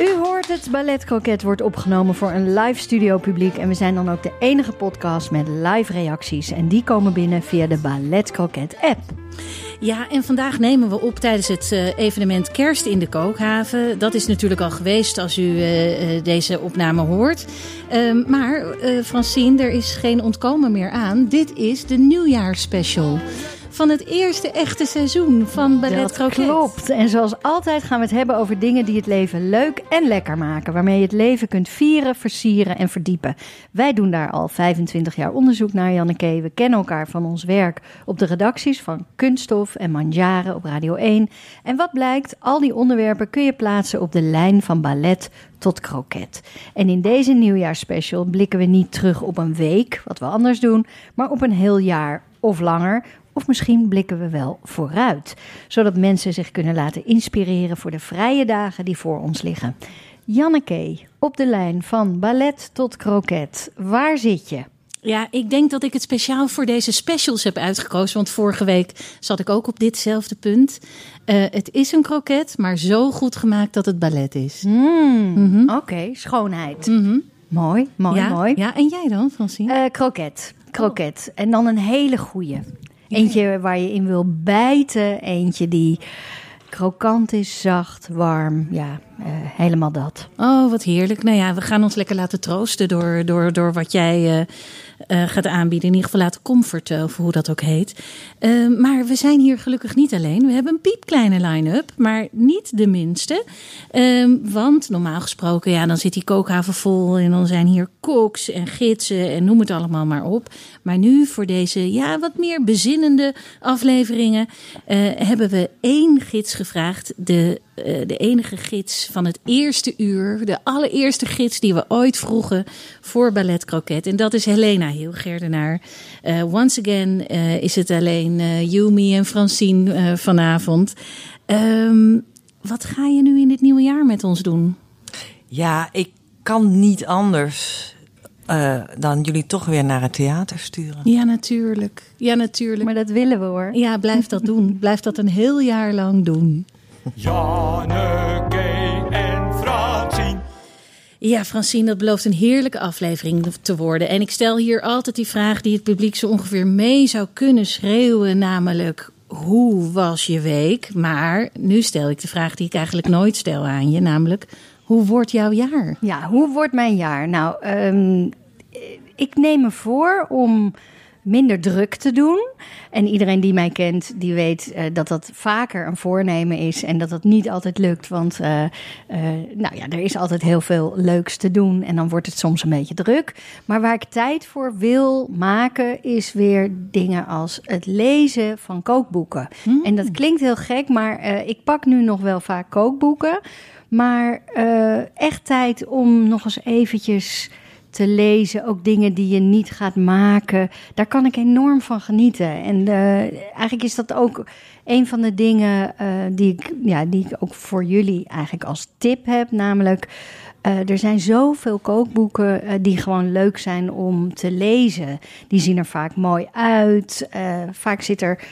U hoort het, Ballet Croquet wordt opgenomen voor een live studio publiek. En we zijn dan ook de enige podcast met live reacties. En die komen binnen via de Ballet Croquet app. Ja, en vandaag nemen we op tijdens het eh, evenement Kerst in de Kookhaven. Dat is natuurlijk al geweest als u eh, eh, deze opname hoort. Ehm, maar Francine, er is geen ontkomen meer aan. Dit is de nieuwjaarsspecial van het eerste echte seizoen van Ballet Dat Croquet. klopt. En zoals altijd gaan we het hebben over dingen die het leven leuk en lekker maken. Waarmee je het leven kunt vieren, versieren en verdiepen. Wij doen daar al 25 jaar onderzoek naar, Janneke. We kennen elkaar van ons werk op de redacties van Kunststof en Manjaren op Radio 1. En wat blijkt, al die onderwerpen kun je plaatsen op de lijn van ballet tot kroket. En in deze nieuwjaarsspecial blikken we niet terug op een week, wat we anders doen, maar op een heel jaar of langer. Of misschien blikken we wel vooruit, zodat mensen zich kunnen laten inspireren voor de vrije dagen die voor ons liggen. Janneke, op de lijn van ballet tot kroket. Waar zit je? Ja, ik denk dat ik het speciaal voor deze specials heb uitgekozen. Want vorige week zat ik ook op ditzelfde punt. Eh, het is een kroket, maar zo goed gemaakt dat het ballet is. Hmm, Oké, schoonheid. Mooi, mooi, ja, mooi. Ja, en jij dan, Francine? Eh, kroket, kroket. En dan een hele goeie. Eentje waar je in wil bijten. Eentje die krokant is, zacht, warm. Ja, eh, helemaal dat. Oh, wat heerlijk. Nou ja, we gaan ons lekker laten troosten door, door, door wat jij eh, eh, gaat aanbieden. In ieder geval laten comforten, of hoe dat ook heet. Eh, maar we zijn hier gelukkig niet alleen. We hebben een piepkleine line-up, maar niet de minste. Ehm, want normaal gesproken, ja, dan zit die kookhaven vol en dan zijn hier koks en gidsen en noem het allemaal maar op. Maar nu voor deze, ja, wat meer bezinnende afleveringen eh, hebben we één gids gevraagd. De, eh, de enige gids van het eerste uur. De allereerste gids die we ooit vroegen voor Ballet Croquet. En dat is Helena Hilgerdenaar. Eh once again eh, is het alleen eh Yumi en Francine eh, vanavond. Ehm, wat ga je nu in dit nieuwe jaar met ons doen? Ja, ik kan niet anders eh, dan jullie toch weer naar het theater sturen. Ja, natuurlijk. Ja, natuurlijk. Maar dat willen we hoor. Ja, blijf dat doen. Blijf dat een heel jaar lang doen. Janneke en Francine. Ja, Francine, dat belooft een heerlijke aflevering te worden. En ik stel hier altijd die vraag die het publiek zo ongeveer mee zou kunnen schreeuwen, namelijk hoe was je week? Maar nu stel ik de vraag die ik eigenlijk nooit stel aan je, namelijk hoe wordt jouw jaar? Ja, hoe wordt mijn jaar? Nou, ehm, ik neem me voor om minder druk te doen. En iedereen die mij kent, die weet eh, dat dat vaker een voornemen is en dat dat niet altijd lukt. Want eh, eh, nou ja, er is altijd heel veel leuks te doen en dan wordt het soms een beetje druk. Maar waar ik tijd voor wil maken, is weer dingen als het lezen van kookboeken. En dat klinkt heel gek, maar ik pak nu nog wel vaak kookboeken. Maar echt tijd om nog eens eventjes te lezen. Ook dingen die je niet gaat maken. Daar kan ik enorm van genieten. En eh, eigenlijk is dat ook een van de dingen eh, die, ik, ja, die ik ook voor jullie eigenlijk als tip heb. Namelijk, eh, er zijn zoveel kookboeken die gewoon leuk zijn om te lezen. Die zien er vaak mooi uit. Vaak zit er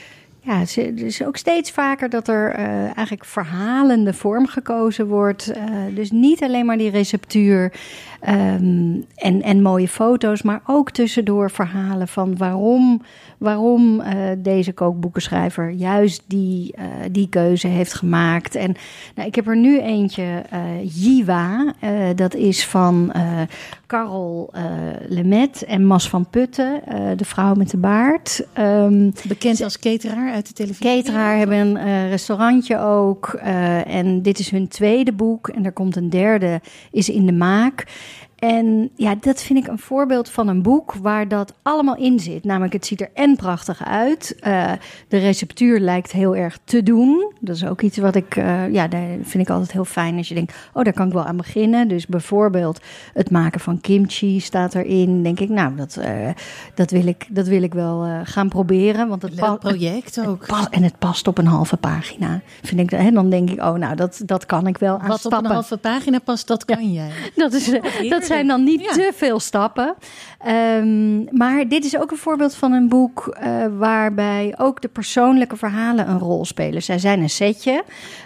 ja, dus ook steeds vaker dat er eh, eigenlijk verhalende vorm gekozen wordt. Eh, dus niet alleen maar die receptuur ehm, en, en mooie foto's, maar ook tussendoor verhalen van waarom, waarom eh, deze kookboekenschrijver juist die, die keuze heeft gemaakt. En nou, ik heb er nu eentje, Jiwa. Dat is van eh, Lemet en Mas van Putten, de vrouw met de baard. Ehm, Bekend als cateraar uit de hebben een eh, restaurantje ook. eh, en dit is hun tweede boek. En er komt een derde, is in de maak. En ja, dat vind ik een voorbeeld van een boek waar dat allemaal in zit. Namelijk, het ziet er en prachtig uit. Eh, de receptuur lijkt heel erg te doen. Dat is ook iets wat ik, eh, ja, daar vind ik altijd heel fijn als je denkt, oh, daar kan ik wel aan beginnen. Dus bijvoorbeeld het maken van kimchi staat erin. Denk ik, nou, dat, eh, dat, wil, ik, dat wil ik wel gaan proberen. Want het Leuk project ook. En het past op een halve pagina. Vind ik, hè, dan denk ik, oh, nou, dat, dat kan ik wel aan Wat op een halve pagina past, dat kan jij. Dat, is, dat zijn dan niet Ja. te veel stappen. Ehm, maar dit is ook een voorbeeld van een boek eh, waarbij ook de persoonlijke verhalen een rol spelen. Zij zijn een setje.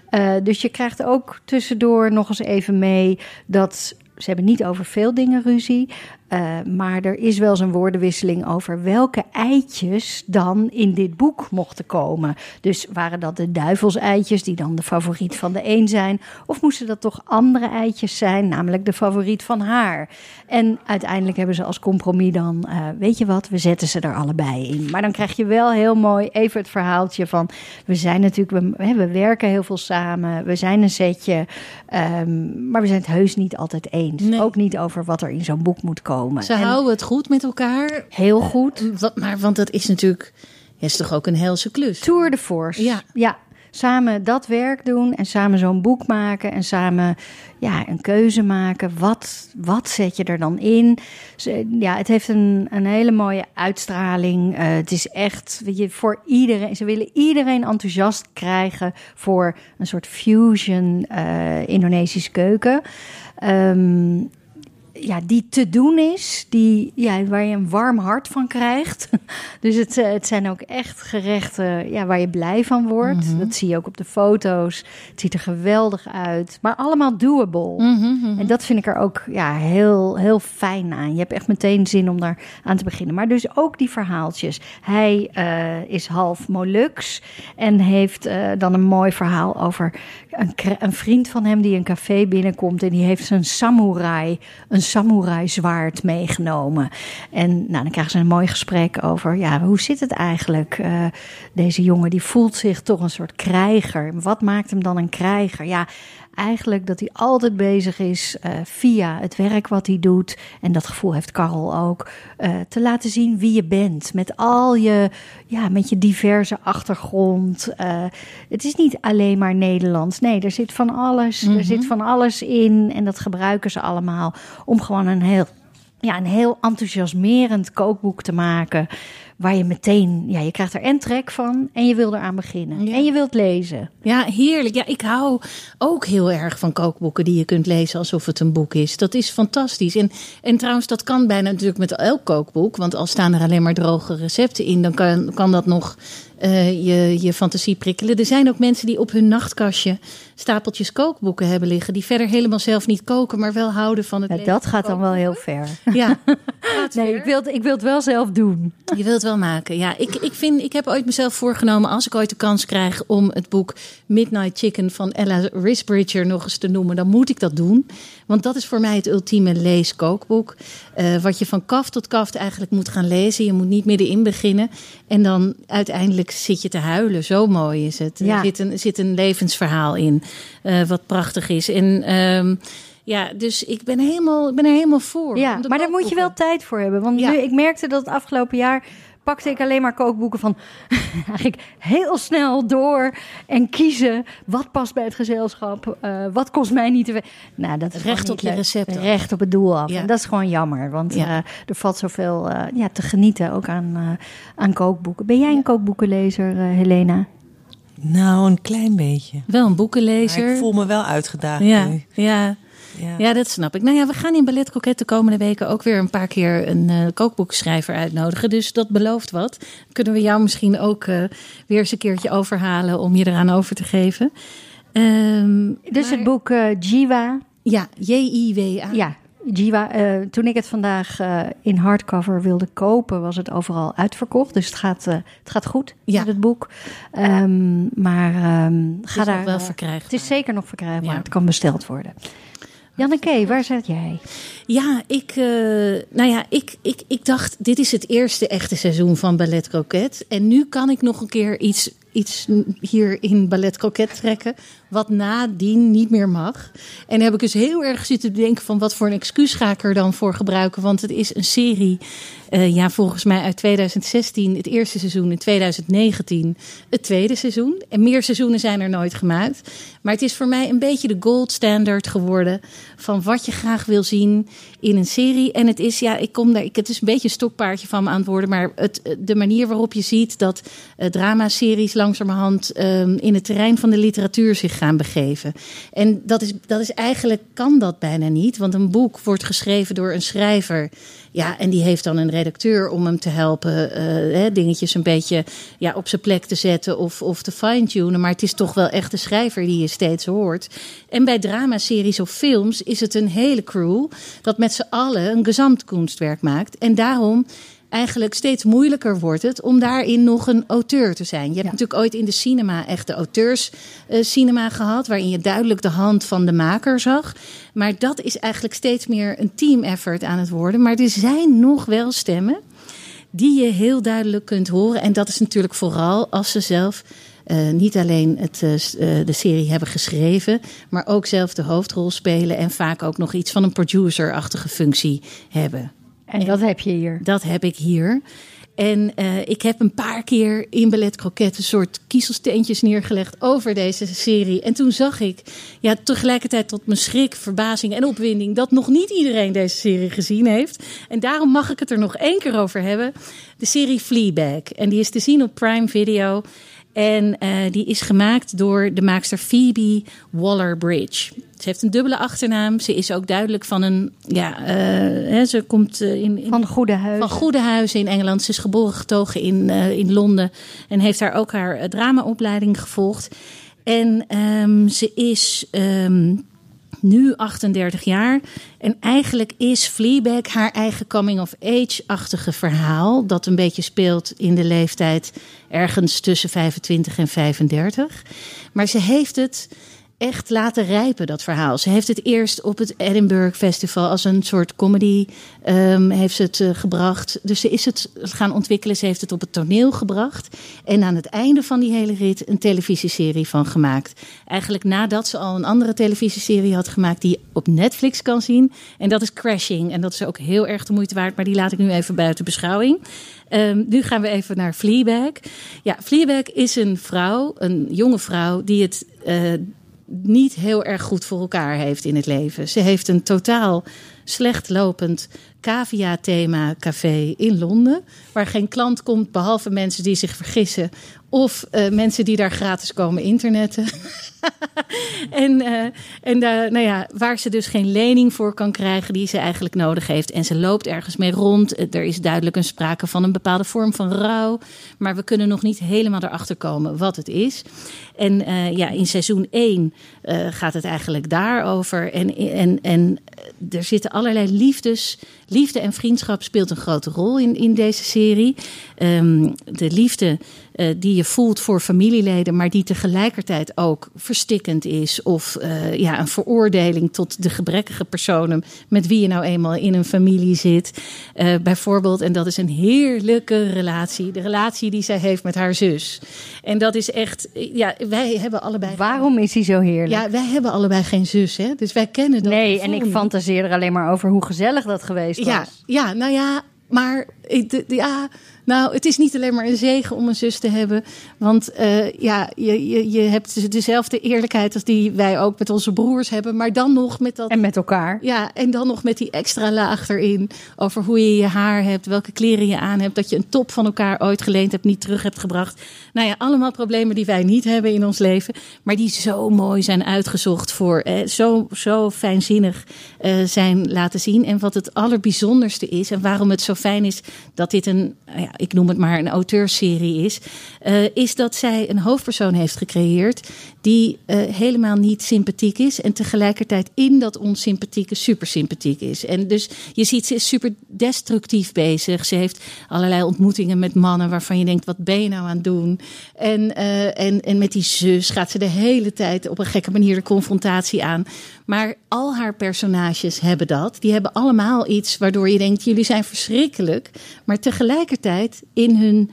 Eh, dus je krijgt ook tussendoor nog eens even mee dat. Ze hebben niet over veel dingen ruzie. Eh, maar er is wel eens een woordenwisseling over welke eitjes dan in dit boek mochten komen. Dus waren dat de duivelseitjes die dan de favoriet van de een zijn? Of moesten dat toch andere eitjes zijn, namelijk de favoriet van haar? En uiteindelijk hebben ze als compromis dan, eh, weet je wat, we zetten ze er allebei in. Maar dan krijg je wel heel mooi even het verhaaltje van, we zijn natuurlijk, we, we werken heel veel samen, we zijn een setje, ehm, maar we zijn het heus niet altijd eens. Nee. Ook niet over wat er in zo'n boek moet komen. Ze En houden het goed met elkaar. heel goed. Wat, maar want dat is natuurlijk, is toch ook een helse klus. Tour de force. Ja. ja. Samen dat werk doen en samen zo'n boek maken en samen ja, een keuze maken. Wat, wat zet je er dan in? Ze- Ja, het heeft een, een hele mooie uitstraling. Eh, het is echt, weet je, voor iedereen. Ze willen iedereen enthousiast krijgen voor een soort fusion eh Indonesische keuken. Ehm, ja, die te doen is, die, ja, waar je een warm hart van krijgt. Dus het, eh, het zijn ook echt gerechten ja, waar je blij van wordt. Mhm. Dat zie je ook op de foto's. Het ziet er geweldig uit, maar allemaal doable. Mhm, En dat vind ik er ook ja, heel, heel fijn aan. Je hebt echt meteen zin om daar aan te beginnen. Maar dus ook die verhaaltjes. Hij eh, is half Molux en heeft eh, dan een mooi verhaal over een, een vriend van hem die een café binnenkomt en die heeft zijn samurai, een samurai zwaard meegenomen. En nou, dan krijgen ze een mooi gesprek over, ja, hoe zit het eigenlijk? Eh, deze jongen die voelt zich toch een soort krijger. Wat maakt hem dan een krijger? Ja, eigenlijk dat hij altijd bezig is eh, via het werk wat hij doet. En dat gevoel heeft Karel ook. eh, te laten zien wie je bent. Met al je, ja, met je diverse achtergrond. Eh, het is niet alleen maar Nederlands. Nee, er zit van alles. Er zit van alles in. En dat gebruiken ze allemaal om gewoon een heel ja, een heel enthousiasmerend kookboek te maken. Waar je meteen, ja, je krijgt er en trek van en je wil eraan beginnen. Ja. En je wilt lezen. Ja, heerlijk. Ja, ik hou ook heel erg van kookboeken die je kunt lezen alsof het een boek is. Dat is fantastisch. En, en trouwens, dat kan bijna natuurlijk met elk kookboek. Want al staan er alleen maar droge recepten in, dan kan, kan dat nog eh, je, je fantasie prikkelen. Er zijn ook mensen die op hun nachtkastje stapeltjes kookboeken hebben liggen. Die verder helemaal zelf niet koken, maar wel houden van het Ja, dat gaat dan wel heel ver. Ja, Nee, ik wil, ik wil het wel zelf doen. Je wilt het wel maken. Ja, ik, ik, vind, ik heb ooit mezelf voorgenomen, als ik ooit de kans krijg om het boek Midnight Chicken van Ella Risbridger nog eens te noemen, dan moet ik dat doen. Want dat is voor mij het ultieme leeskookboek. Eh, wat je van kaft tot kaft eigenlijk moet gaan lezen. Je moet niet middenin beginnen. En dan uiteindelijk zit je te huilen. Zo mooi is het. Ja. Er zit een, zit een levensverhaal in, eh, wat prachtig is. En ehm, ja, dus ik ben, helemaal, ik ben er helemaal voor. Ja, maar daar moet je wel tijd voor hebben. Want nu, ik merkte dat het afgelopen jaar pakte ik alleen maar kookboeken van eigenlijk heel snel door en kiezen wat past bij het gezelschap, eh, wat kost mij niet te Nou, dat is Recht op je leuk. recept recht op het doel af. Ja. En dat is gewoon jammer, want Ja. eh, er valt zoveel eh, ja, te genieten ook aan, eh, aan kookboeken. Ben jij een kookboekenlezer, Helena? Nou, een klein beetje. Wel een Maar boekenlezer. ik voel me wel uitgedaagd Ja, nu. ja. Ja. Ja, dat snap ik. Nou ja, we gaan in Ballet Croquet de komende weken ook weer een paar keer een eh, kookboekschrijver uitnodigen. Dus dat belooft wat. Kunnen we jou misschien ook eh, weer eens een keertje overhalen om je eraan over te geven. Ehm, Dus maar- het boek eh, Jiwa. Ja, J-I-W-A. Ja, Jiwa. eh, toen ik het vandaag eh, in hardcover wilde kopen, was het overal uitverkocht. Dus het gaat, eh, het gaat goed Ja. met het boek. Ehm, maar ehm, Het ga is daar. nog wel verkrijgbaar. het is zeker nog verkrijgbaar. Ja. Het kan besteld worden. Janneke, waar zit jij? Ja, ik, eh, nou ja, ik, ik, ik dacht, dit is het eerste echte seizoen van Ballet Croquet. En nu kan ik nog een keer iets, iets hier in Ballet Croquet trekken, wat nadien niet meer mag. En heb ik dus heel erg zitten denken van wat voor een excuus ga ik er dan voor gebruiken. Want het is een serie, eh, ja, volgens mij uit 2016, het eerste seizoen, in 2019 het tweede seizoen. En meer seizoenen zijn er nooit gemaakt. Maar het is voor mij een beetje de gold standard geworden van wat je graag wil zien in een serie. En het is, ja, ik kom daar, ik, het is een beetje een stokpaardje van me aan het worden. Maar het, de manier waarop je ziet dat eh, dramaseries langzamerhand ehm, in het terrein van de literatuur zich begeven. En dat is, dat is eigenlijk, kan dat bijna niet. Want een boek wordt geschreven door een schrijver. Ja, en die heeft dan een redacteur om hem te helpen eh, dingetjes een beetje ja, op zijn plek te zetten of, of te fine-tunen. Maar het is toch wel echt de schrijver die je steeds hoort. En bij dramaseries of films is het een hele crew dat met z'n allen een gezamtkunstwerk maakt. En daarom eigenlijk steeds moeilijker wordt het om daarin nog een auteur te zijn. Je hebt natuurlijk ooit in de cinema echt de auteurscinema gehad, waarin je duidelijk de hand van de maker zag. Maar dat is eigenlijk steeds meer een team effort aan het worden. Maar er zijn nog wel stemmen die je heel duidelijk kunt horen. En dat is natuurlijk vooral als ze zelf eh, niet alleen het, eh, eh, de serie hebben geschreven, maar ook zelf de hoofdrol spelen en vaak ook nog iets van een producer-achtige functie hebben. En dat heb je hier. Dat heb ik hier. En eh, ik heb een paar keer in Ballet Croquet een soort kiezelsteentjes neergelegd over deze serie. En toen zag ik, ja, tegelijkertijd tot mijn schrik, verbazing en opwinding, dat nog niet iedereen deze serie gezien heeft. En daarom mag ik het er nog één keer over hebben. De serie Fleabag. En die is te zien op Prime Video. En eh, die is gemaakt door de maakster Phoebe Waller-Bridge. Ze heeft een dubbele achternaam. Ze is ook duidelijk van een, ja, eh, hè, ze komt eh, in, in Van Goede Huis. van Goede Huizen in Engeland. Ze is geboren getogen in, in Londen en heeft daar ook haar dramaopleiding gevolgd. En ehm, ze is ehm, nu 38 jaar. En eigenlijk is Fleabag haar eigen coming-of-age-achtige verhaal. Dat een beetje speelt in de leeftijd ergens tussen 25 en 35. Maar ze heeft het echt laten rijpen, dat verhaal. Ze heeft het eerst op het Edinburgh Festival als een soort comedy ehm, heeft ze het eh, gebracht. Dus ze is het gaan ontwikkelen. Ze heeft het op het toneel gebracht. En aan het einde van die hele rit een televisieserie van gemaakt. Eigenlijk nadat ze al een andere televisieserie had gemaakt die je op Netflix kan zien. En dat is Crashing. En dat is ook heel erg de moeite waard. Maar die laat ik nu even buiten beschouwing. Ehm, nu gaan we even naar Fleabag. Ja, Fleabag is een vrouw, een jonge vrouw, die het eh, niet heel erg goed voor elkaar heeft in het leven. Ze heeft een totaal slecht lopend cavia-thema café in Londen, waar geen klant komt behalve mensen die zich vergissen of eh, mensen die daar gratis komen internetten. en eh, en daar, nou ja, waar ze dus geen lening voor kan krijgen die ze eigenlijk nodig heeft. En ze loopt ergens mee rond. Eh, Er is duidelijk een sprake van een bepaalde vorm van rouw. Maar we kunnen nog niet helemaal erachter komen wat het is. En ja, in seizoen 1 eh, gaat het eigenlijk daarover. En, en, en er zitten allerlei liefdes. Liefde en vriendschap speelt een grote rol in, in deze serie. Ehm, de liefde eh, die je voelt voor familieleden, maar die tegelijkertijd ook verstikkend is. Of eh, ja, een veroordeling tot de gebrekkige personen met wie je nou eenmaal in een familie zit. Eh, bijvoorbeeld, en dat is een heerlijke relatie. De relatie die zij heeft met haar zus. En dat is echt, ja, wij hebben allebei. Waarom is hij zo heerlijk? Ja, wij hebben allebei geen zus, hè? Dus wij kennen dat. nee, en ik fantaseer er alleen maar over hoe gezellig dat geweest was. Ja, ja, nou ja, maar ja, nou, het is niet alleen maar een zegen om een zus te hebben. Want eh, ja, je, je, je hebt dezelfde eerlijkheid als die wij ook met onze broers hebben. Maar dan nog met dat En met elkaar. ja, en dan nog met die extra laag erin. Over hoe je je haar hebt, welke kleren je aan hebt. Dat je een top van elkaar ooit geleend hebt, niet terug hebt gebracht. Nou ja, allemaal problemen die wij niet hebben in ons leven. Maar die zo mooi zijn uitgezocht voor. Eh, zo, zo fijnzinnig eh, zijn laten zien. En wat het allerbijzonderste is. En waarom het zo fijn is dat dit een, ik noem het maar een auteursserie is. eh, is dat zij een hoofdpersoon heeft gecreëerd. Die eh, helemaal niet sympathiek is. En tegelijkertijd in dat onsympathieke super sympathiek is. En dus je ziet, ze is super destructief bezig. Ze heeft allerlei ontmoetingen met mannen waarvan je denkt: wat ben je nou aan het doen? En, eh, en, en met die zus gaat ze de hele tijd op een gekke manier de confrontatie aan. Maar al haar personages hebben dat. Die hebben allemaal iets waardoor je denkt: jullie zijn verschrikkelijk. Maar tegelijkertijd in hun.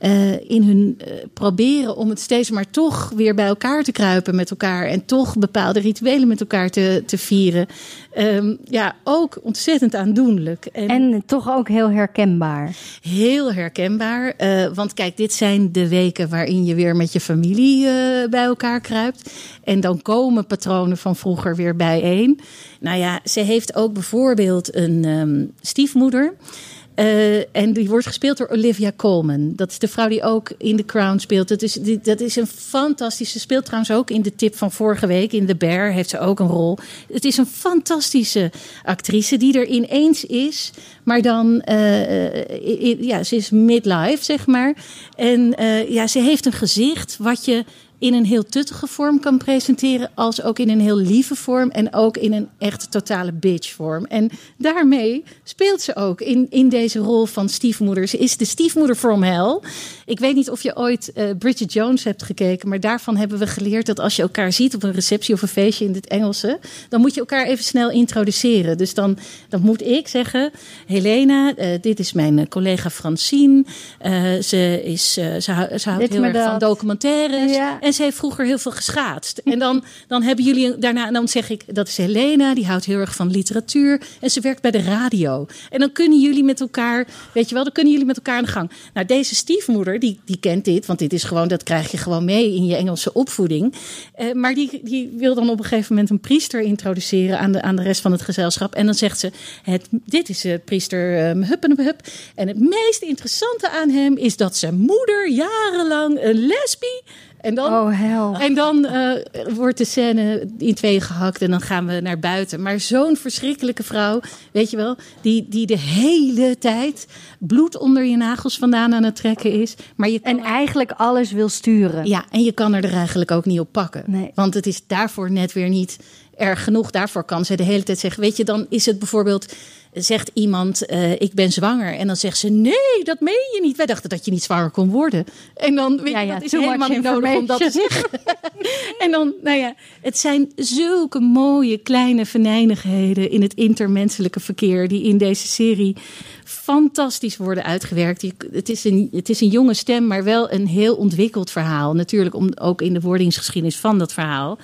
Eh, in hun eh, proberen om het steeds maar toch weer bij elkaar te kruipen met elkaar. En toch bepaalde rituelen met elkaar te, te vieren. Ehm, ja, ook ontzettend aandoenlijk. En toch ook heel herkenbaar. Heel herkenbaar. eh, want kijk, dit zijn de weken waarin je weer met je familie bij elkaar kruipt. En dan komen patronen van vroeger weer bijeen. Nou ja, ze heeft ook bijvoorbeeld een ehm, stiefmoeder. Eh, en die wordt gespeeld door Olivia Colman. Dat is de vrouw die ook in The Crown speelt. Dat is, die, dat is een fantastische. Ze speelt trouwens ook in de tip van vorige week. In The Bear heeft ze ook een rol. Het is een fantastische actrice die er ineens is. Maar dan, eh, eh, ja, ze is midlife, zeg maar. En ja, ze heeft een gezicht wat je in een heel tuttige vorm kan presenteren, als ook in een heel lieve vorm en ook in een echt totale bitch vorm. En daarmee speelt ze ook in, in deze rol van stiefmoeder. Ze is de stiefmoeder from hell. Ik weet niet of je ooit eh, Bridget Jones hebt gekeken, maar daarvan hebben we geleerd dat als je elkaar ziet op een receptie of een feestje in het Engelse, dan moet je elkaar even snel introduceren. Dus dan, dan moet ik zeggen, Helena, eh, dit is mijn eh, collega Francine. Ze, is, ze, hou- ze houdt heel erg van documentaires. Ja. En ze heeft vroeger heel veel geschaatst. En dan, dan hebben jullie daarna, en dan zeg ik, dat is Helena, die houdt heel erg van literatuur. En ze werkt bij de radio. En dan kunnen jullie met elkaar, weet je wel, dan kunnen jullie met elkaar aan de gang. Nou, deze stiefmoeder, die, die kent dit, want dit is gewoon, dat krijg je gewoon mee in je Engelse opvoeding. Eh, maar die, die wil dan op een gegeven moment een priester introduceren aan de, aan de rest van het gezelschap. En dan zegt ze, het, dit is de priester um, hup en hup. En het meest interessante aan hem is dat zijn moeder jarenlang een lesbie... En dan, Oh, hel. en dan eh, wordt de scène in tweeën gehakt en dan gaan we naar buiten. Maar zo'n verschrikkelijke vrouw, weet je wel, die, die de hele tijd bloed onder je nagels vandaan aan het trekken is. Maar je En eigenlijk alles wil sturen. ja, en je kan er, er eigenlijk ook niet op pakken. Nee. Want het is daarvoor net weer niet erg genoeg. Daarvoor kan ze de hele tijd zeggen: Weet je, dan is het bijvoorbeeld. Zegt iemand, eh, ik ben zwanger. En dan zegt ze, nee, dat meen je niet. Wij dachten dat je niet zwanger kon worden. En dan, weet Ja, je, ja, dat is helemaal niet nodig om dat te zeggen. en dan, nou ja, het zijn zulke mooie kleine venijnigheden in het intermenselijke verkeer die in deze serie fantastisch worden uitgewerkt. Je- Het is, een, het is een jonge stem, maar wel een heel ontwikkeld verhaal. Natuurlijk om, ook in de wordingsgeschiedenis van dat verhaal.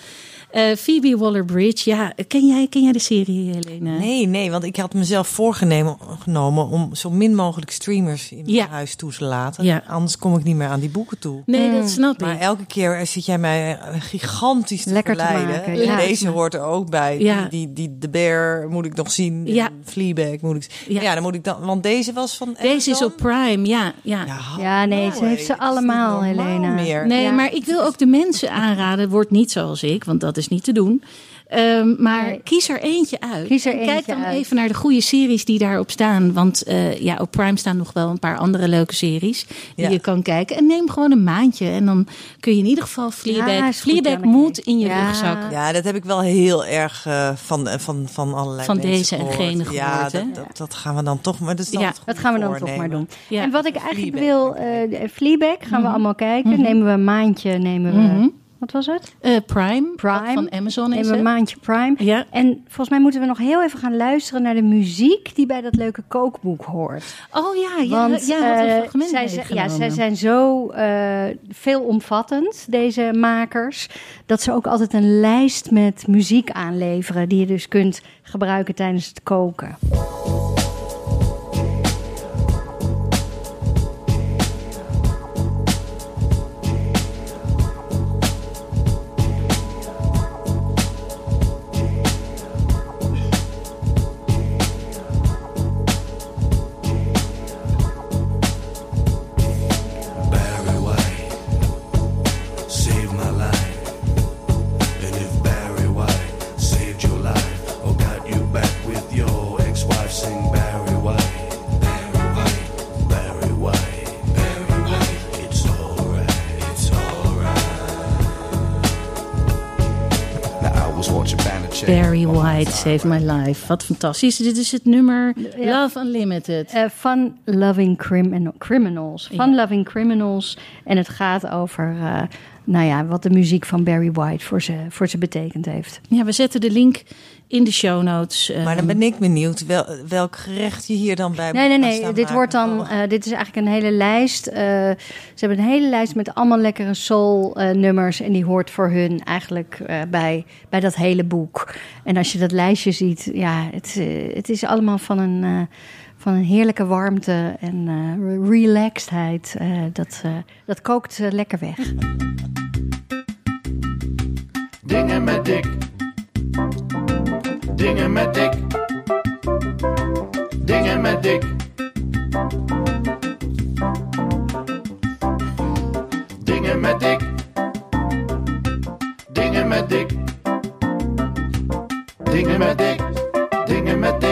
Eh, Phoebe Waller-Bridge, ja, ken jij, ken jij de serie, Helena? Nee, nee, want ik had mezelf voorgenomen genomen om zo min mogelijk streamers in Ja. mijn huis toe te laten. Ja. Anders kom ik niet meer aan die boeken toe. Nee, dat snap Maar ik. elke keer zit jij mij eh, gigantisch te Lekker te verleiden. ja. Deze hoort er ook bij. Ja. Die, die, die The Bear moet ik nog zien. Ja. Fleabag moet ik Ja. ja. dan moet ik dan... Want deze was van Deze is op Prime, ja. ja. Ja, Ja, nee, ze heeft ze allemaal, Helena. Meer. Nee, Ja. maar ik wil ook de mensen aanraden. Word niet zoals ik, want dat is niet te doen. Ehm, maar Nee. kies er eentje uit. Kies er En Kijk eentje dan uit. even naar de goede series die daarop staan. Want eh, ja, op Prime staan nog wel een paar andere leuke series die Ja. je kan kijken. En neem gewoon een maandje. En dan kun je in ieder geval Fleabag. Ja, Fleabag moet in je Ja. rugzak. Ja, dat heb ik wel heel erg eh, van, eh, van, van allerlei Van deze en gene Ja, gehoord, hè? dat, dat, dat gaan we dan toch... Maar dat, Ja, Dat gaan we dan toch maar doen. Ja. En wat ik eigenlijk Fleabag. wil, eh Fleabag gaan we allemaal kijken. Nemen we een maandje, nemen we... Mhm. Wat was het? Eh, Prime, Prime. van Amazon is een maandje Prime. Ja. En volgens mij moeten we nog heel even gaan luisteren naar de muziek die bij dat leuke kookboek hoort. Oh ja, ja, Want ja, eh, zij, zijn- ja, zij zijn zo eh, veelomvattend, deze makers, dat ze ook altijd een lijst met muziek aanleveren die je dus kunt gebruiken tijdens het koken. Save My Life. Wat fantastisch. Dit is het nummer Ja. Love Unlimited. Eh, Fun Loving Crimin- Criminals. Fun Loving Criminals. En het gaat over eh, nou ja, wat de muziek van Barry White voor ze, voor ze betekend heeft. Ja, we zetten de link in de show notes. eh, Maar dan ben ik benieuwd wel, welk gerecht je hier dan bij Nee, nee, nee. Dit, maken. wordt dan, eh, dit is eigenlijk een hele lijst. Eh, ze hebben een hele lijst met allemaal lekkere soul-nummers. en die hoort voor hun eigenlijk eh, bij, bij dat hele boek. En als je dat lijstje ziet, ja, het, eh, het is allemaal van een, eh, van een heerlijke warmte en eh, relaxedheid. Eh, dat, eh, dat kookt lekker weg. Dingen met dik. Dingen met dik. Dingen met dik. Dingen met dik. Dingen met dik. Dingen met dik. Dingen met dik.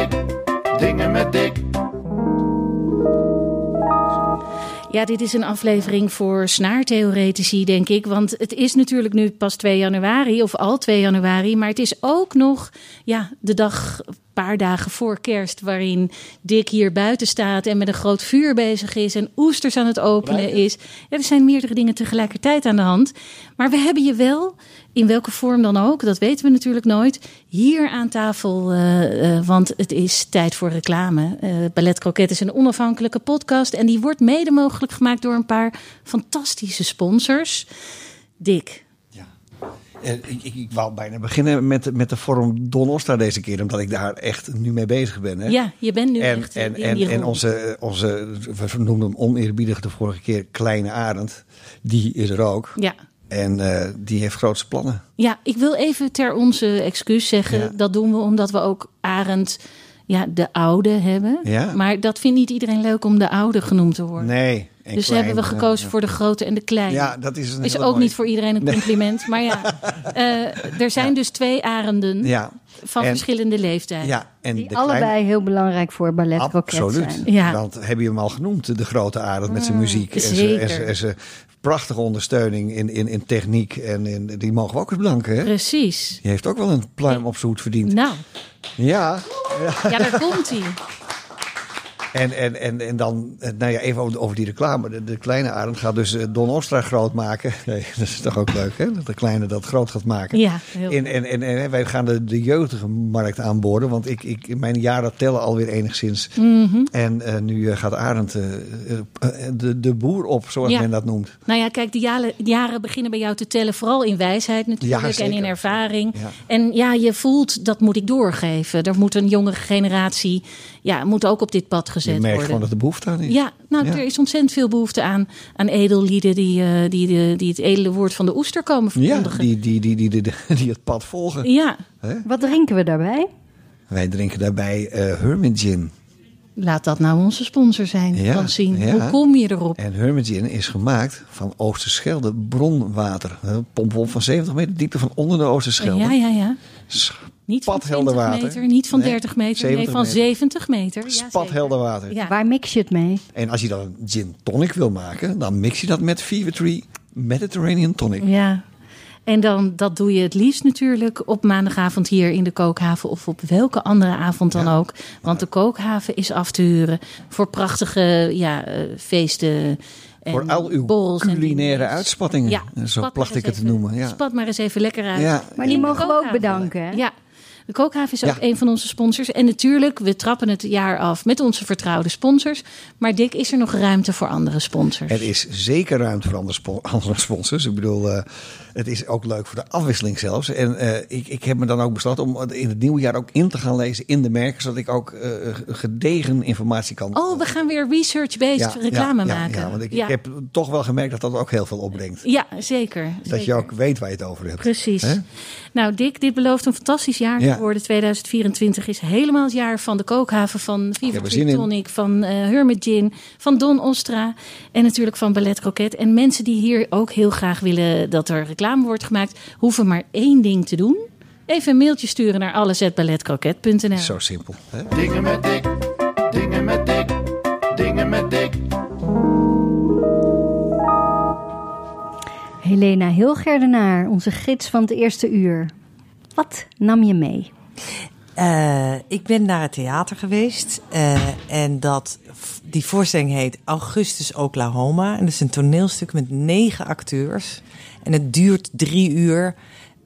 Ja, dit is een aflevering voor snaartheoretici, denk ik. Want het is natuurlijk nu pas 2 januari, of al 2 januari. Maar het is ook nog ja, de dag, paar dagen voor kerst... waarin Dick hier buiten staat en met een groot vuur bezig is... en oesters aan het openen is. Ja, er zijn meerdere dingen tegelijkertijd aan de hand. Maar we hebben je wel, in welke vorm dan ook, dat weten we natuurlijk nooit... hier aan tafel, eh, eh, want het is tijd voor reclame. Eh Ballet Croquet is een onafhankelijke podcast... en die wordt mede mogelijk gemaakt door een paar fantastische sponsors. Dick, ik, ik, ik wou bijna beginnen met, met de vorm Don Ostra deze keer, omdat ik daar echt nu mee bezig ben. Hè? ja, je bent nu en, echt eh, en, in en, die en onze, onze, we noemden hem oneerbiedig de vorige keer Kleine Arend. Die is er ook. Ja. En eh, die heeft grootste plannen. Ja, ik wil even ter onze excuus zeggen. Ja. Dat doen we omdat we ook Arend, ja, de oude hebben. Ja. Maar dat vindt niet iedereen leuk om de oude genoemd te worden. Nee. En dus klein, hebben we gekozen voor de grote en de kleine. Ja, dat is een is ook mooie. niet voor iedereen een compliment. Maar ja, eh, er zijn dus twee arenden Ja. van En- verschillende leeftijden. Ja, en Die de allebei kleine- heel belangrijk voor ballet Absoluut. zijn. Ja. Want heb je hem al genoemd, de grote Arend met zijn muziek. En zijn, zeker. en zijn, en zijn prachtige ondersteuning in, in, in techniek. En in, die mogen we ook eens bedanken. Hè? Precies. Die heeft ook wel een pluim op zijn hoed verdiend. Nou, Ja. ja, daar komt hij. En, en, en, en dan, eh, nou ja, even over, die reclame. De, de kleine Arend gaat dus eh, Don Ostra groot maken. Nee, dat is toch ook leuk, hè? Dat de kleine dat groot gaat maken. Ja, heel En, en, en, en wij gaan de, de jeugdige markt aanboren. Want ik, ik, mijn jaren tellen alweer enigszins. Mhm. En eh, nu gaat Arend de, de boer op, zoals Ja. men dat noemt. Nou ja, kijk, de jaren, jaren beginnen bij jou te tellen. Vooral in wijsheid natuurlijk Ja, en in ervaring. En ja, je voelt, dat moet ik doorgeven. Er moet een jongere generatie, ja, moet ook op dit pad Je gezet merkt worden. gewoon dat er behoefte aan is. Ja, nou, Ja. er is ontzettend veel behoefte aan, aan edellieden die, eh, die, die, die het edele woord van de oester komen Ja, verkondigen. die, die, die, die, die, die het pad volgen. Ja, Wat drinken we daarbij? Wij drinken daarbij eh Hermit Gin. laat dat nou onze sponsor zijn, Ja, Francine. ja. Hoe kom je erop? En Hermit Gin is gemaakt van Oosterschelde bronwater. Een pomp op van 70 meter diepte van onder de Oosterschelde. Ja, ja, ja. Niet van Spathelder 20 water. meter, niet van Nee, 30 meter, nee, 70 van meter. 70 meter. Ja, Spathelder water. Ja. Waar mix je het mee? En als je dan een gin tonic wil maken, dan mix je dat met Fever Tree Mediterranean Tonic. Ja. En dan, dat doe je het liefst natuurlijk op maandagavond hier in de kookhaven of op welke andere avond dan Ja. ook. Want de kookhaven is af te huren voor prachtige ja, eh, feesten. En Voor al uw borrels en culinaire uitspattingen. Ja, Zo placht ik het te noemen. Ja. Spat maar eens even lekker uit. Ja. Maar die mogen we ook bedanken. Hè? Ja. De kookhaven is ook Ja. een van onze sponsors. En natuurlijk, we trappen het jaar af met onze vertrouwde sponsors. Maar Dick, is er nog ruimte voor andere sponsors? Er is zeker ruimte voor andere sponsors. Ik bedoel, eh, het is ook leuk voor de afwisseling zelfs. En eh, ik, ik heb me dan ook besloten om in het nieuwe jaar ook in te gaan lezen in de merken. Zodat ik ook eh, gedegen informatie kan. Oh, we gaan weer research-based Ja, reclame ja, maken. Ja, want ik, heb toch wel gemerkt dat dat ook heel veel opbrengt. Ja, zeker. Dat je ook weet waar je het over hebt. Precies. Nou, Dick, dit belooft een fantastisch jaar Ja. te worden. 2024 is helemaal het jaar van de kookhaven, van Viva. Tonic, van eh Hermit Gin, van Don Ostra en natuurlijk van Ballet Croquet. En mensen die hier ook heel graag willen dat er reclame wordt gemaakt, hoeven maar één ding te doen. Even een mailtje sturen naar alles@balletcroquet.nl. Zo simpel. Hè? Dingen met dik, dingen met dik, dingen met dik. Helena Hilgerdenaar, onze gids van het eerste uur. Wat nam je mee? Uh, ik ben naar het theater geweest. Uh, en dat, die voorstelling heet Augustus Oklahoma. En dat is een toneelstuk met negen acteurs. En het duurt drie uur.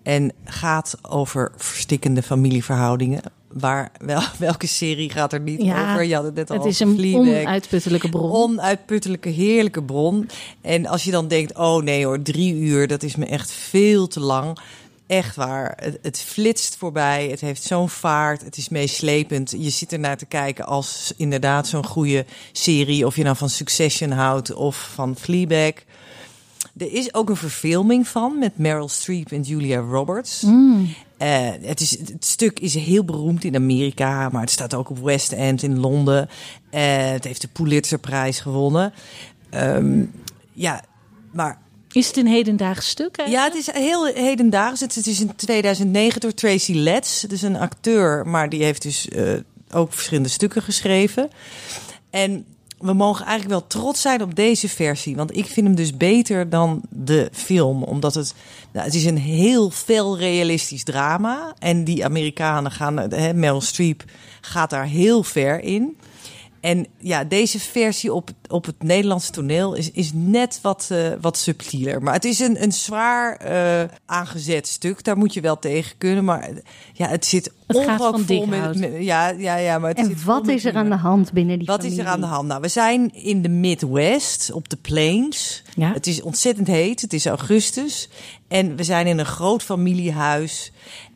En gaat over verstikkende familieverhoudingen. Waar, wel, welke serie gaat er niet Ja, over? Je had het net al Het is een Fleabag. onuitputtelijke bron. Onuitputtelijke, heerlijke bron. En als je dan denkt, oh nee hoor, drie uur, dat is me echt veel te lang. Echt waar, het, het flitst voorbij, het heeft zo'n vaart, het is meeslepend. Je zit er naar te kijken als inderdaad zo'n goede serie. Of je nou van Succession houdt of van Fleabag. Er is ook een verfilming van met Meryl Streep en Julia Roberts. Eh, het, is, het stuk is heel beroemd in Amerika, maar het staat ook op West End in Londen. Eh, het heeft de Pulitzerprijs gewonnen. Ehm, ja, maar Is het een hedendaags stuk? ja, eigenlijk? het is heel hedendaags. Het, is in 2009 door Tracy Letts. Is een acteur, maar die heeft dus eh, ook verschillende stukken geschreven. En we mogen eigenlijk wel trots zijn op deze versie. Want ik vind hem dus beter dan de film. Omdat het, nou, het is een heel veel realistisch drama. En die Amerikanen gaan, hè, Meryl Streep gaat daar heel ver in. En ja, deze versie op, op het Nederlandse toneel is, is net wat, eh, wat subtieler. Maar het is een, een zwaar eh, aangezet stuk. Daar moet je wel tegen kunnen. Maar ja, het zit ongelooflijk vol met, Ja, ja, ja. Maar het En zit wat is er aan de hand binnen die Wat is er aan de hand? Nou, we zijn in de Midwest, op de plains. Ja. Het is ontzettend heet. Het is augustus. En we zijn in een groot familiehuis.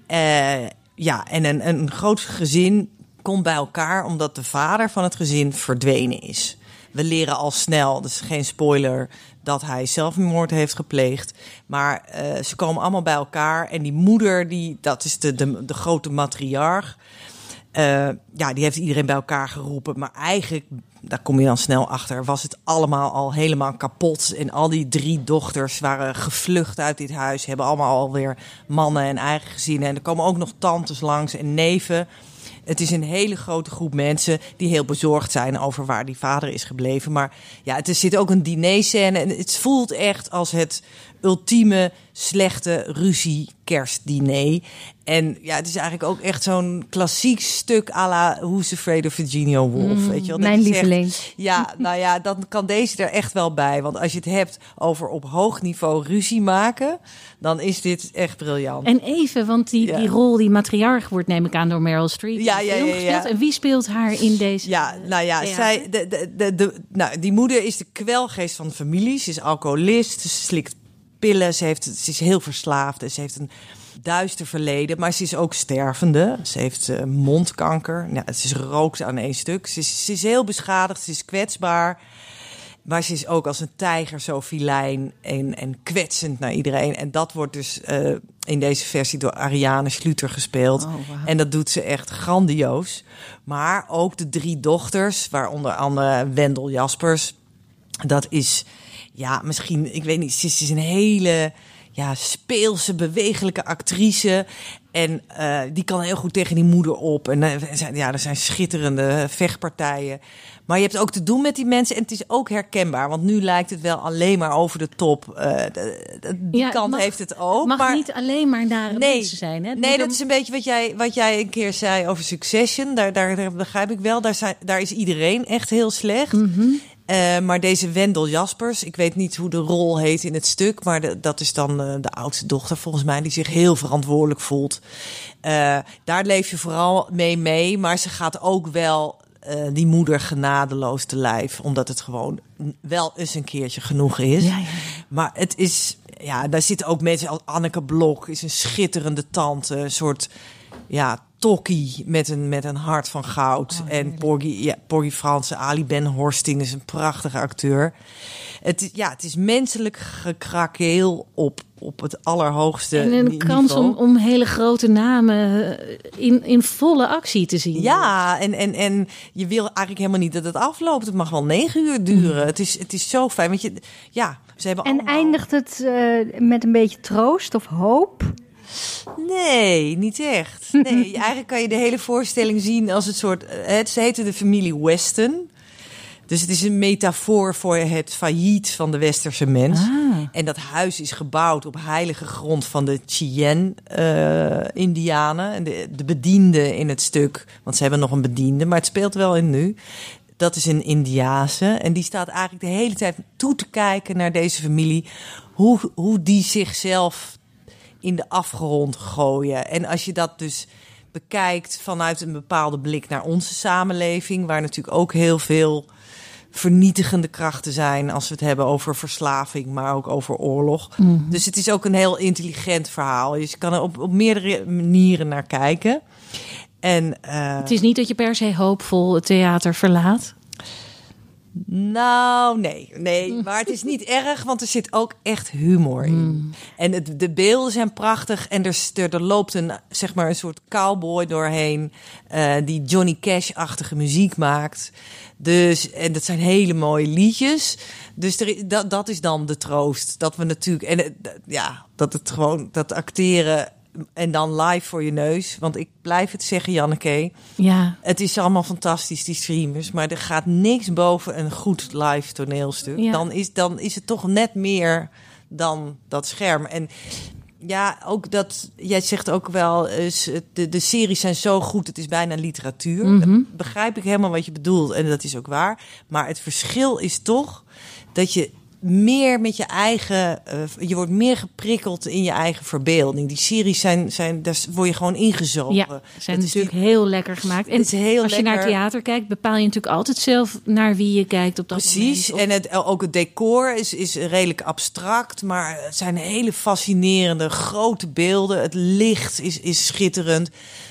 Eh, ja, en een, een groot gezin komt bij elkaar omdat de vader van het gezin verdwenen is. We leren al snel, dus geen spoiler, dat hij zelfmoord heeft gepleegd. Maar eh, ze komen allemaal bij elkaar. En die moeder, die, dat is de, de, de grote matriarch. Eh, ja, die heeft iedereen bij elkaar geroepen. Maar eigenlijk, daar kom je dan snel achter, was het allemaal al helemaal kapot. En al die drie dochters waren gevlucht uit dit huis. Hebben allemaal alweer mannen en eigen gezinnen. En er komen ook nog tantes langs en neven. Het is een hele grote groep mensen die heel bezorgd zijn over waar die vader is gebleven. Maar ja, het, zit ook een dinerscène en het voelt echt als het ultieme slechte ruzie kerstdiner. En ja, het is eigenlijk ook echt zo'n klassiek stuk à la Who's Afraid of Virginia Woolf. weet je wel? Dat mijn je zegt, lieveling. ja, nou ja, dan kan deze er echt wel bij. Want als je het hebt over op hoog niveau ruzie maken, dan is dit echt briljant. En even, want die, Ja. die rol, die matriarch wordt neem ik aan door Meryl Streep Ja, ja, ja. En wie speelt haar in deze Ja, nou ja, theater? zij, de, de, de, de, nou, die moeder is de kwelgeest van de familie. Ze is alcoholist, ze slikt pillen, ze, heeft, ze is heel verslaafd en ze heeft een duister verleden. Maar ze is ook stervende. Ze heeft eh, mondkanker. Ja, ze is rookt aan één stuk. Ze is, ze is heel beschadigd, ze is kwetsbaar. Maar ze is ook als een tijger zo filijn en, en kwetsend naar iedereen. En dat wordt dus eh, in deze versie door Ariane Schluter gespeeld. En dat doet ze echt grandioos. Maar ook de drie dochters, waaronder andere Wendel Jaspers. Dat is, ja, misschien, ik weet niet, ze is, een hele ja, speelse, bewegelijke actrice. En eh, die kan heel goed tegen die moeder op. En eh, er zijn- ja, er zijn schitterende vechtpartijen. Maar je hebt ook te doen met die mensen. En het is ook herkenbaar. Want nu lijkt het wel alleen maar over de top. Eh, d- d- die Ja, kant mag- heeft het ook. mag maar niet alleen maar naar nee, mensen zijn. Hè? Het nee dat is een beetje wat jij, wat jij een keer zei over Succession. Daar, daar, daar begrijp ik wel. Daar, zijn, daar is iedereen echt heel slecht. Mhm. Eh, maar deze Wendel Jaspers, ik weet niet hoe de rol heet in het stuk, maar de- dat is dan eh, de oudste dochter volgens mij, die zich heel verantwoordelijk voelt. Eh, daar leef je vooral mee mee, maar ze gaat ook wel die moeder genadeloos te lijf, omdat het gewoon wel eens een keertje genoeg is. Ja, ja. Maar het is, ja, daar zitten ook mensen als Anneke Blok, is een schitterende tante, een soort, ja, tokkie met een, met een hart van goud. en Porgy, ja, Porgy Fransen, Ali Ben Horsting is een prachtige acteur. Het ja, het is menselijk gekrakeel op, op het allerhoogste En een kans om, om hele grote namen eh, in, in volle actie te zien. Ja, en, en, en je wil eigenlijk helemaal niet dat het afloopt. Het mag wel negen uur duren. Het, is, het is zo fijn. Want je, ja, ze hebben En allemaal... eindigt het eh, met een beetje troost of hoop? Nee, niet echt. Nee, eigenlijk kan je de hele voorstelling zien als het soort... eh, Het ze heette de familie Weston. Dus het is een metafoor voor het failliet van de westerse mens. Ah. En dat huis is gebouwd op heilige grond van de Cheyenne-Indianen. en de, de bedienden in het stuk, want ze hebben nog een bediende, maar het speelt wel in nu. Dat is een Indiase. En die staat eigenlijk de hele tijd toe te kijken naar deze familie. Hoe, hoe die zichzelf in de afgrond gooien. En als je dat dus bekijkt vanuit een bepaalde blik naar onze samenleving, waar natuurlijk ook heel veel vernietigende krachten zijn als we het hebben over verslaving, maar ook over oorlog. Dus het is ook een heel intelligent verhaal. Dus je kan er op, op meerdere manieren naar kijken. En eh, Het is niet dat je per se hoopvol het theater verlaat. Nou, nee, nee. Maar het is niet erg, want er zit ook echt humor in. En het, de beelden zijn prachtig. En er, er, er loopt een, zeg maar, een soort cowboy doorheen. eh, die Johnny Cash-achtige muziek maakt. Dus, en dat zijn hele mooie liedjes. Dus er, dat, dat is dan de troost. Dat we natuurlijk, en ja, dat het gewoon, dat acteren en dan live voor je neus. Want ik blijf het zeggen, Janneke. Ja, Het is allemaal fantastisch, die streamers. Maar er gaat niks boven een goed live toneelstuk. Ja. Dan, is, dan is het toch net meer dan dat scherm. En ja, ook dat... Jij zegt ook wel, de, de series zijn zo goed, het is bijna literatuur. Mhm. Begrijp ik helemaal wat je bedoelt. En dat is ook waar. Maar het verschil is toch dat je meer met je eigen... eh, je wordt meer geprikkeld in je eigen verbeelding. Die series zijn... zijn daar word je gewoon ingezogen. ja zijn Dat is natuurlijk heel lekker gemaakt. En Het is heel als je naar theater kijkt, bepaal je natuurlijk altijd zelf naar wie je kijkt op dat Precies, moment. en het, ook het decor is, is redelijk abstract, maar het zijn hele fascinerende grote beelden. Het licht is, is schitterend.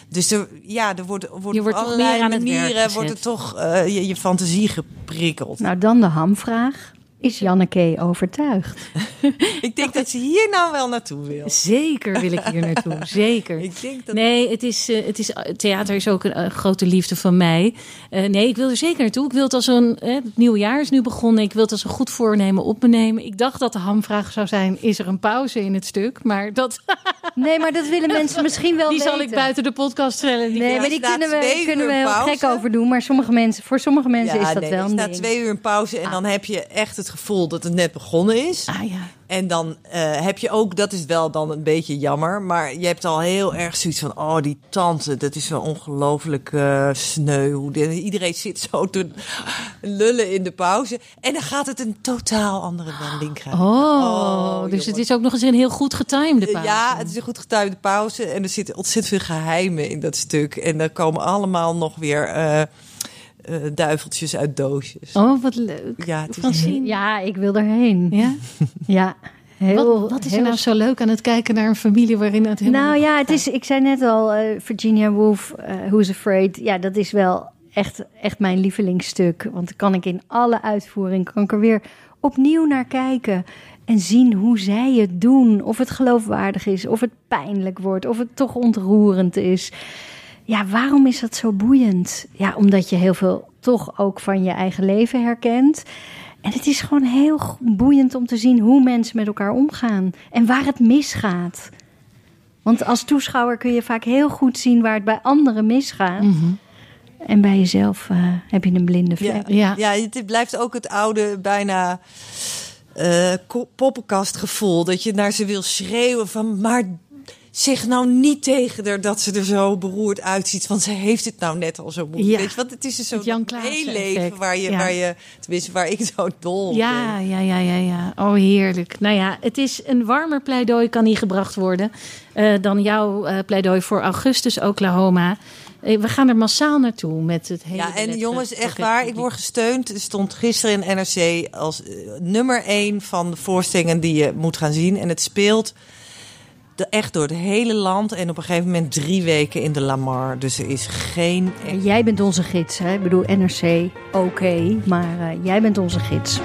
Dus er, ja, er wordt, wordt Je wordt op toch allerlei meer aan het werk manieren wordt er toch eh, je, je fantasie geprikkeld. Nou, dan de hamvraag. Is Janneke overtuigd? ik denk dat ze hier nou wel naartoe wil. Zeker wil ik hier naartoe. Zeker. Ik denk dat Nee, het is, eh, het is, theater is ook een eh, grote liefde van mij. Eh, nee, ik wil er zeker naartoe. Ik wil het als een. eh, het nieuwe jaar is nu begonnen. Ik wil het als een goed voornemen op me nemen. Ik dacht dat de hamvraag zou zijn: is er een pauze in het stuk? Maar dat, Nee, maar dat willen mensen misschien wel die weten. zal ik buiten de podcast stellen. Die Nee, Ja, maar die kunnen we, kunnen we heel gek over doen. Maar sommige mensen, voor sommige mensen is dat nee, wel er een ding. twee uur een pauze en dan heb je echt het gevoel dat het net begonnen is. Ah ja. En dan eh, heb je ook, dat is wel dan een beetje jammer, maar je hebt al heel erg zoiets van, oh die tante, dat is wel ongelooflijk eh, sneu. Hoe iedereen zit zo te lullen in de pauze en dan gaat het een totaal andere wending krijgen. Oh, dus het is ook nog eens een heel goed getimede pauze. Ja, het is een goed getuigde pauze en er zitten ontzettend veel geheimen in dat stuk. En dan komen allemaal nog weer eh, eh, duiveltjes uit doosjes. Oh, wat leuk. Ja, het is. Ja, ik wil erheen. Ja? Ja, heel. Wat, wat is er nou zo leuk aan het kijken naar een familie waarin het helemaal Nou ja, het is, ik zei net al, eh, Virginia Woolf, eh, Who's Afraid. Ja, dat is wel echt, echt mijn lievelingsstuk. Want dan kan ik in alle uitvoering, kan ik er weer opnieuw naar kijken. En zien hoe zij het doen. Of het geloofwaardig is, of het pijnlijk wordt, of het toch ontroerend is. Ja, waarom is dat zo boeiend? Ja, omdat je heel veel toch ook van je eigen leven herkent. En het is gewoon heel boeiend om te zien hoe mensen met elkaar omgaan. En waar het misgaat. Want als toeschouwer kun je vaak heel goed zien waar het bij anderen misgaat. Mhm. En bij jezelf eh, heb je een blinde vlek. Ja, Ja. ja. het blijft ook het oude, bijna eh, ko- poppenkastgevoel. Dat je naar ze wil schreeuwen van... maar zeg nou niet tegen haar dat ze er zo beroerd uitziet. Want ze heeft het nou net al zo moeilijk. Ja. Weet je, want het is dus zo'n heel leven waar je, Ja. waar je... Tenminste, waar ik zo dol op Ja, ben. ja, ja, ja, ja. Oh, heerlijk. Nou ja, het is een warmer pleidooi kan hier gebracht worden eh, dan jouw eh, pleidooi voor augustus Oklahoma. Eh, we gaan er massaal naartoe met het hele. Ja, en jongens, echt waar. Ik word gesteund. Er stond gisteren in NRC als nummer één van de voorstellingen die je moet gaan zien. En het speelt echt door het hele land. En op een gegeven moment drie weken in de Lamar. Dus er is geen... En jij bent onze gids, hè? Ik bedoel, NRC, oké. maar eh, jij bent onze gids.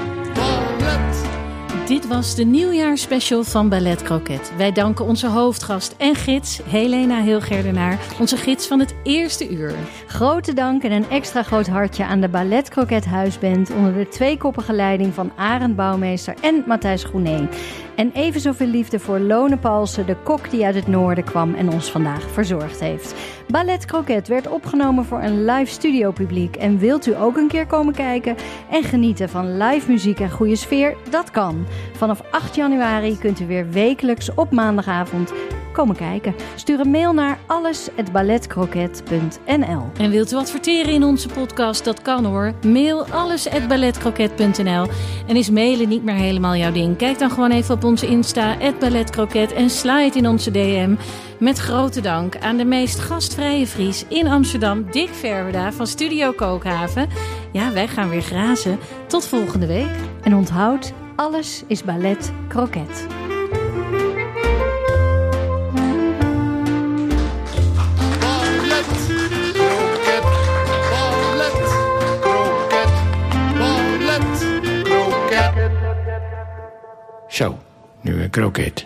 Dit was de nieuwjaarsspecial van Ballet Croquet. Wij danken onze hoofdgast en gids, Helena Hilgerdenaar, onze gids van het eerste uur. Grote dank en een extra groot hartje aan de Ballet Croquet Huisband onder de tweekoppige leiding van Arend Bouwmeester en Matthijs Groené. En even zoveel liefde voor Lone Palsen, de kok die uit het noorden kwam en ons vandaag verzorgd heeft. Ballet Croquet werd opgenomen voor een live studio publiek. En wilt u ook een keer komen kijken en genieten van live muziek en goede sfeer? Dat kan. Vanaf 8 januari kunt u weer wekelijks op maandagavond komen kijken. Stuur een mail naar alles@balletcroquet.nl. En wilt u adverteren in onze podcast? Dat kan hoor. Mail alles@balletcroquet.nl. En is mailen niet meer helemaal jouw ding? Kijk dan gewoon even op onze Insta @balletcroquet en slide in onze DM. Met grote dank aan de meest gastvrije Fries in Amsterdam, Dick Verwerda van Studio Kookhaven. Ja, wij gaan weer grazen. Tot volgende week. En onthoud, alles is ballet croquet. Ballet, kroket, ballet, kroket, ballet, kroket. Zo, nu een kroket.